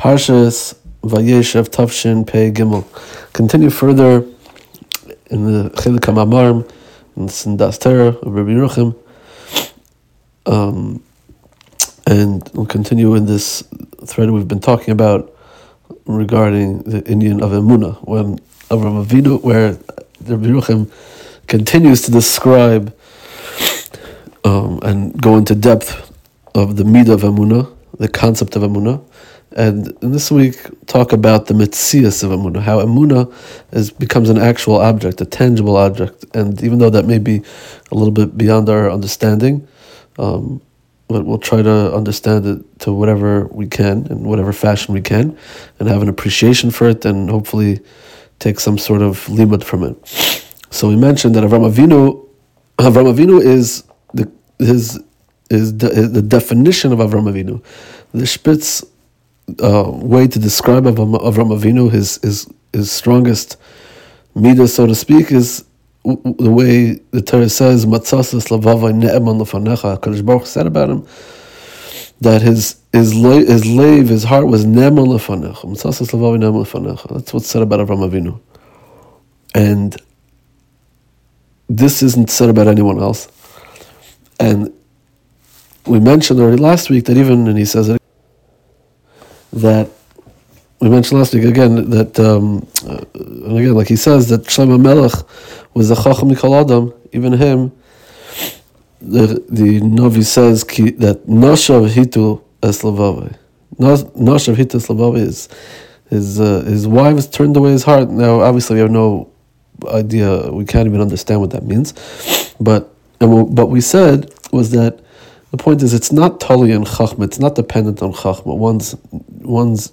Parshas Vayeshev Tavshin Pei Gimel. Continue further in the Chilik HaMamarim, in the Sindas of Rabbi Yeruchim. Um, and we'll continue in this thread we've been talking about regarding the inyan of Emuna, when Avram Avinu, where Rabbi Yeruchim continues to describe um, and go into depth of the Midah of Emuna, the concept of Emuna, and this week, talk about the mitzias of Amunah, how Amunah is, becomes an actual object, a tangible object. And even though that may be a little bit beyond our understanding, um, but we'll try to understand it to whatever we can, in whatever fashion we can, and have an appreciation for it, and hopefully take some sort of limud from it. So we mentioned that Avram Avinu, Avram Avinu is the his is the, the definition of Avram Avinu. The Spitz uh, way to describe Avram, Avram Avinu, his, his, his strongest midah, so to speak, is the way the Torah says, Matzasas lavavai ne'eman lefanecha. HaKadosh Baruch said about him that his his his lave, his heart was ne'eman lefanecha. Matzasas lavavai ne'eman lefanecha. That's what's said about Avram Avinu. And this isn't said about anyone else. And we mentioned already last week that even, and he says it that we mentioned last week again that um, uh, and again like he says that Shlomo Melech was a chacham mikol adam even him the the Novi says ki, that noshav hitu eslavave noshav hitu eslavave is his uh, his wives turned away his heart now obviously we have no idea we can't even understand what that means but and what we said was that the point is, it's not tali and chachma. It's not dependent on chachma. One's one's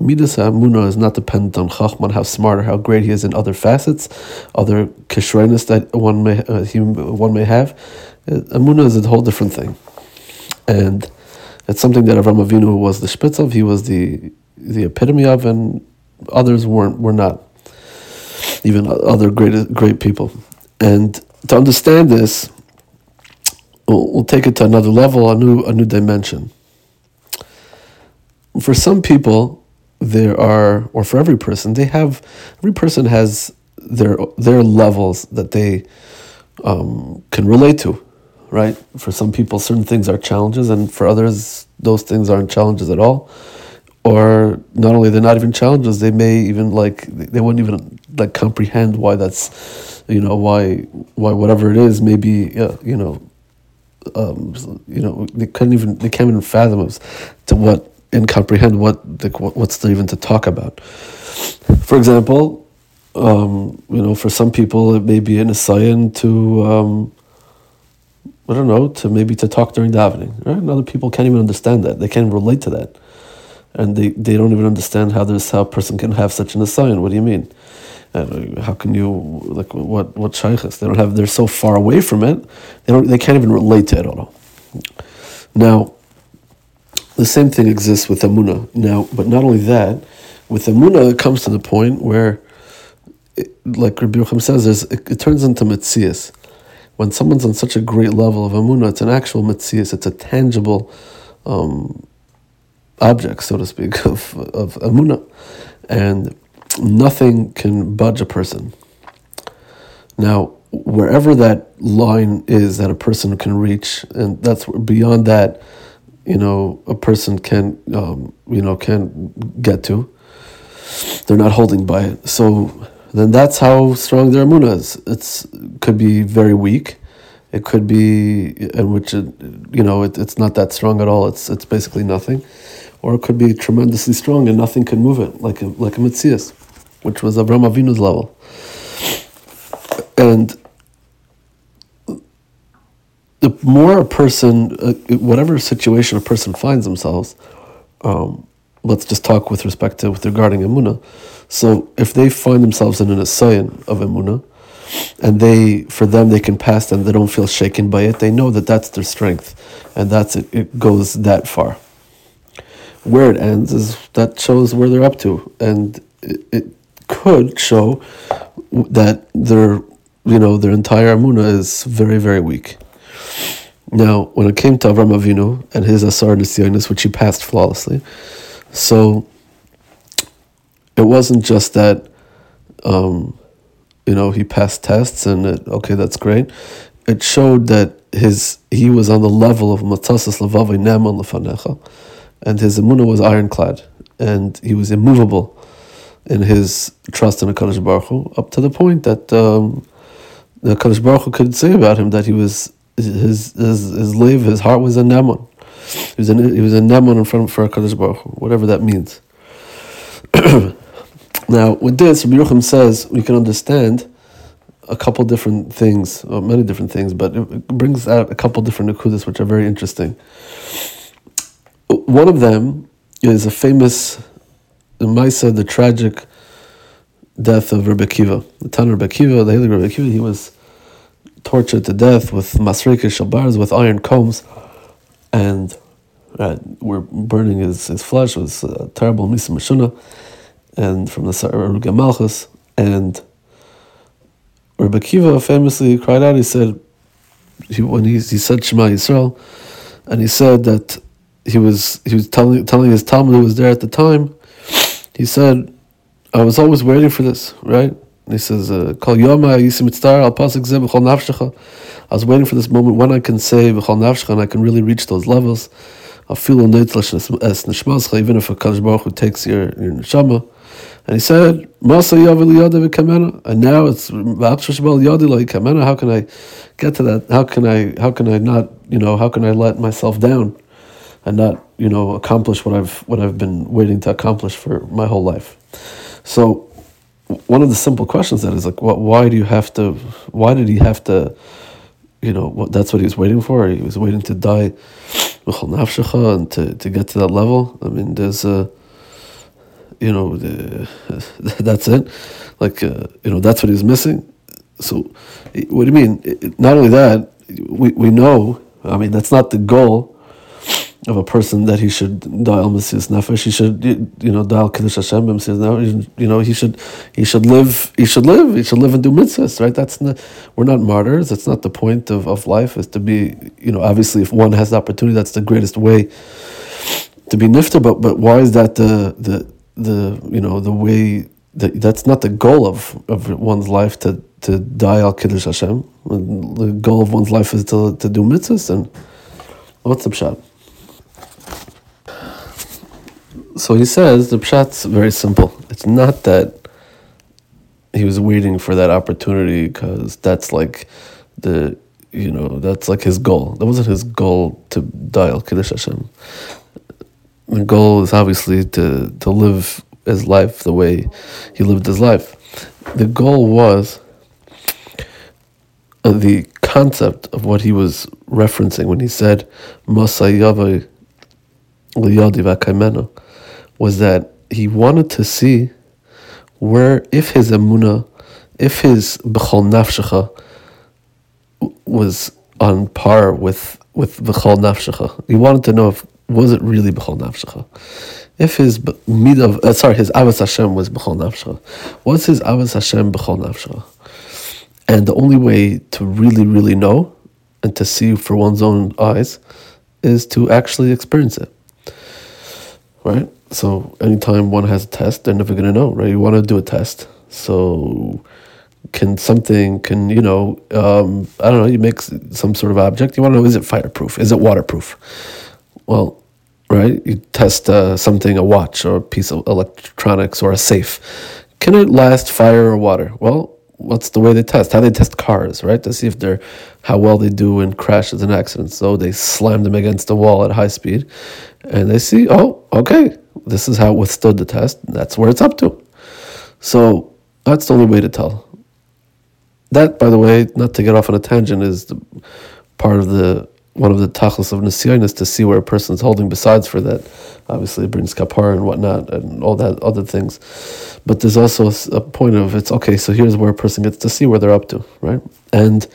midas amuna is not dependent on chachma, how smart or how great he is in other facets, other kishrenis that one may uh, he, one may have. Uh, amuna is a whole different thing, and it's something that Avram Avinu was the spitz of. He was the the epitome of, and others weren't were not. Even other great great people, and to understand this we'll, we'll take it to another level, a new a new dimension. For some people, there are, or for every person, they have every person has their their levels that they um, can relate to, right? For some people, certain things are challenges, and for others, those things aren't challenges at all. Or not only they're not even challenges, they may even like they wouldn't even like comprehend why that's, you know, why why whatever it is, maybe uh, you know um, you know, they couldn't even they can't even fathom to what and comprehend what the, what's there even to talk about. For example, um, you know, for some people it may be an assignment to um, I don't know to maybe to talk during davening. Right, and other people can't even understand that. They can't relate to that, and they, they don't even understand how this how a person can have such an assignment. What do you mean? Uh, how can you like what what shaykhs? They don't have. They're so far away from it. They don't. They can't even relate to it at all. Now, the same thing exists with amuna. Now, but not only that, with amuna, it comes to the point where, it, like Rabbi Yocham says, it, it, turns into mitzias. When someone's on such a great level of amuna, it's an actual mitzias. It's a tangible um, object, so to speak, of of amuna, and nothing can budge a person. Now, wherever that line is that a person can reach, and that's beyond that, you know, a person can, um, you know, can get to. They're not holding by it. So then that's how strong their amuna is. It's could be very weak. It could be in which it, you know it, it's not that strong at all. It's it's basically nothing, or it could be tremendously strong and nothing can move it like a, like a mitzias which was Avram Avinu's level. And the more a person, uh, whatever situation a person finds themselves, um, let's just talk with respect to with regarding emuna. So if they find themselves in an asayan of emuna, and they, for them, they can pass and they don't feel shaken by it. They know that that's their strength, and that's it. It goes that far. Where it ends is that shows where they're up to, and it, it could show that their, you know, their entire amuna is very, very weak. Now, when it came to Avram Avinu and his Asar Nisyonis, which he passed flawlessly, So it wasn't just that, um, you know, he passed tests and it, okay, that's great. It showed that his he was on the level of matzasas levavai neman lefanecha, and his emunah was ironclad, and he was immovable in his trust in the Kadosh Baruch Hu, up to the point that um, the Kadosh Baruch Hu could say about him that he was his his his live, his heart was a neman. He was a he was a neman in front for Kadosh Baruch whatever that means. now, with this, Rabbi Yochum says we can understand a couple different things, or many different things, but it brings out a couple different akudas which are very interesting. One of them is a famous the Maisa, the tragic death of Rebbe Akiva. The Tan Rebbe Akiva, the Haley Rebbe Akiva, he was tortured to death with masreke shalbars, with iron combs, and uh, we're burning his, his flesh. It was a terrible misa and from the Saruga Malchus, and Rebbe Akiva famously cried out, he said, he, when he, he said Shema Yisrael, and he said that he was he was telling telling his Talmud who was there at the time, he said, I was always waiting for this, right? He says, uh, Kol Yoma Yisim Al Pasik Zeh B'chol Nafshecha. I was waiting for this moment when I can say B'chol Nafshecha and I can really reach those levels. I feel even if a Kadosh Baruch Hu takes your, your neshama. And he said, Masa Kamena. And now it's Kamena. How can I get to that? How can I, how can I not, you know, how can I let myself down? and not you know accomplish what I've what I've been waiting to accomplish for my whole life. So one of the simple questions that is like, what, why do you have to? Why did he have to? You know, what, that's what he was waiting for. He was waiting to die, and to, to get to that level. I mean, there's a, you know, the, that's it. Like, uh, you know, that's what he's missing. So, what do you mean? Not only that, we, we know. I mean, that's not the goal of a person that he should dial Mesiras Nefesh. He should, you know, dial Kiddush Hashem Nefesh. You know, he should, he should live. He should live. He should live and do mitzvahs. Right? That's not. We're not martyrs. That's not the point of, of life. Is to be. You know, obviously, if one has the opportunity, that's the greatest way to be nifta. But but why is that the the the you know the way that that's not the goal of of one's life to to die al Kiddush Hashem. The goal of one's life is to to do mitzvahs and what's the shot? So he says the pshat's very simple. It's not that he was waiting for that opportunity because that's like the you know that's like his goal. That wasn't his goal to dial Kiddush Hashem. The goal is obviously to to live his life the way he lived his life. The goal was uh, the concept of what he was referencing when he said Masayava Liyadi was that he wanted to see where, if his emuna, if his b'chol nafshecha was on par with with b'chol nafshecha. He wanted to know if was it really b'chol nafshecha. If his mid uh, sorry his avos Hashem was b'chol nafshecha, was his avos Hashem b'chol nafshecha? And the only way to really really know and to see for one's own eyes is to actually experience it. Right? So anytime one has a test, they're never going to know, right? You want to do a test. So can something, can, you know, um, I don't know, you make some sort of object. You want to know, is it fireproof? Is it waterproof? Well, right? You test uh, something, a watch or a piece of electronics or a safe. Can it last fire or water? Well, what's the way they test? How they test cars, right? To see if they're how well they do in crashes and accidents. So they slam them against the wall at high speed, and they see, oh, okay, this is how it withstood the test. That's where it's up to. So that's the only way to tell. That, by the way, not to get off on a tangent, is the, part of the one of the tachlis of nesiyon is to see where a person is holding. Besides for that, obviously it brings kapar and whatnot and all that other things. But there's also a point of it's okay. So here's where a person gets to see where they're up to, right? And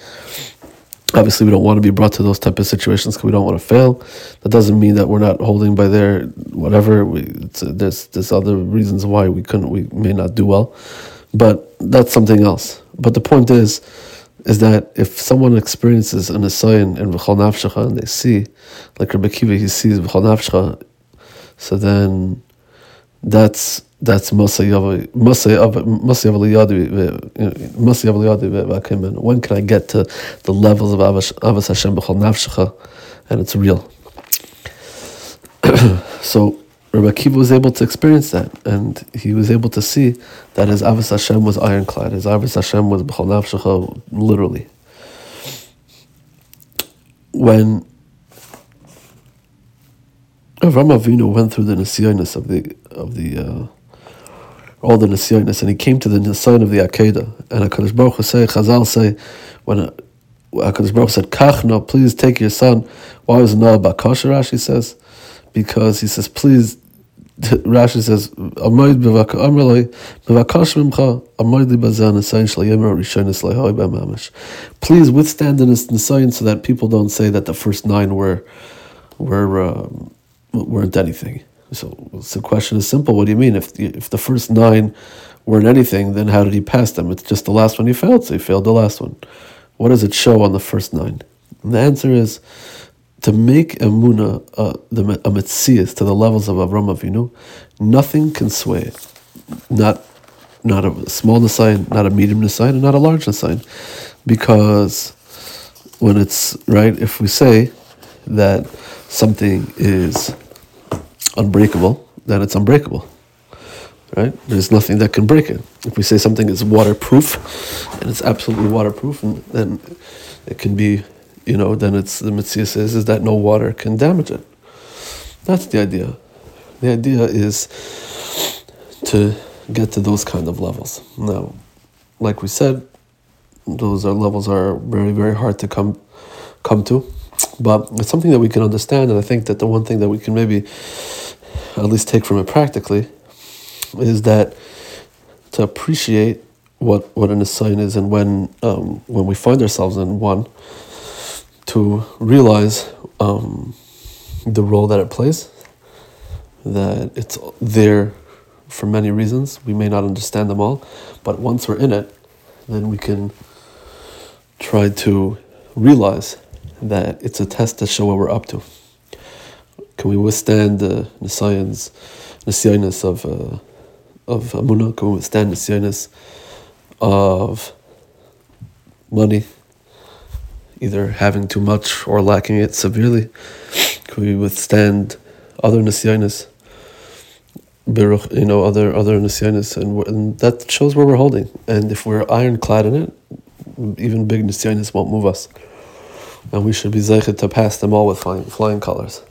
obviously we don't want to be brought to those type of situations because we don't want to fail that doesn't mean that we're not holding by their whatever we, uh, there's there's other reasons why we couldn't we may not do well but that's something else but the point is is that if someone experiences an asayin in v'chol nafshecha and they see like Rabbi Akiva he sees v'chol nafshecha so then that's that's Masa When can I get to the levels of Avas Hashem B'chol Nafshecha, and it's real. so Rabbi Akiva was able to experience that, and he was able to see that his Avos Hashem was ironclad. His Avos Hashem was B'chol Nafshecha, literally. When Avram Avinu went through the Nisyonis of the of the uh, all the Nisyonis, and he came to the Nisayon of the Akedah, and Hakadosh Baruch Hu say, Chazal say, when uh, Hakadosh Baruch said, Kachna, please take your son. Why was Noah Bakasha? Rashi says, because he says, please Rashi says, "Amoid lehoy b'mamish." Please withstand this nisayin so that people don't say that the first nine were were um, weren't anything. So, so the question is simple. What do you mean? If if the first nine weren't anything, then how did he pass them? It's just the last one he failed, so he failed the last one. What does it show on the first nine? And the answer is to make Emuna uh, the, a Metzias to the levels of Avram Avinu, nothing can sway it. Not, not a small Nisayan, not a medium Nisayan, and not a large Nisayan. Because when it's, right, if we say that something is unbreakable, then it's unbreakable. Right? There's nothing that can break it. If we say something is waterproof, and it's absolutely waterproof, and then it can be you know, then it's the mitzvah says is that no water can damage it. That's the idea. The idea is to get to those kind of levels. Now, like we said, those are levels are very very hard to come come to, but it's something that we can understand, and I think that the one thing that we can maybe at least take from it practically is that to appreciate what what an assign is, and when um, when we find ourselves in one to realize um, the role that it plays, that it's there for many reasons. We may not understand them all, but once we're in it, then we can try to realize that it's a test to show what we're up to. Can we withstand the Nisayans, Nisyanis of uh, of Amunah? Can we withstand Nisyanis of money? Either having too much or lacking it severely? Could we withstand other nisyanis? You know, other other nisyanis, and, and that shows where we're holding. And if we're ironclad in it, even big nisyanis won't move us. And we should be zeichet to pass them all with flying, flying colors.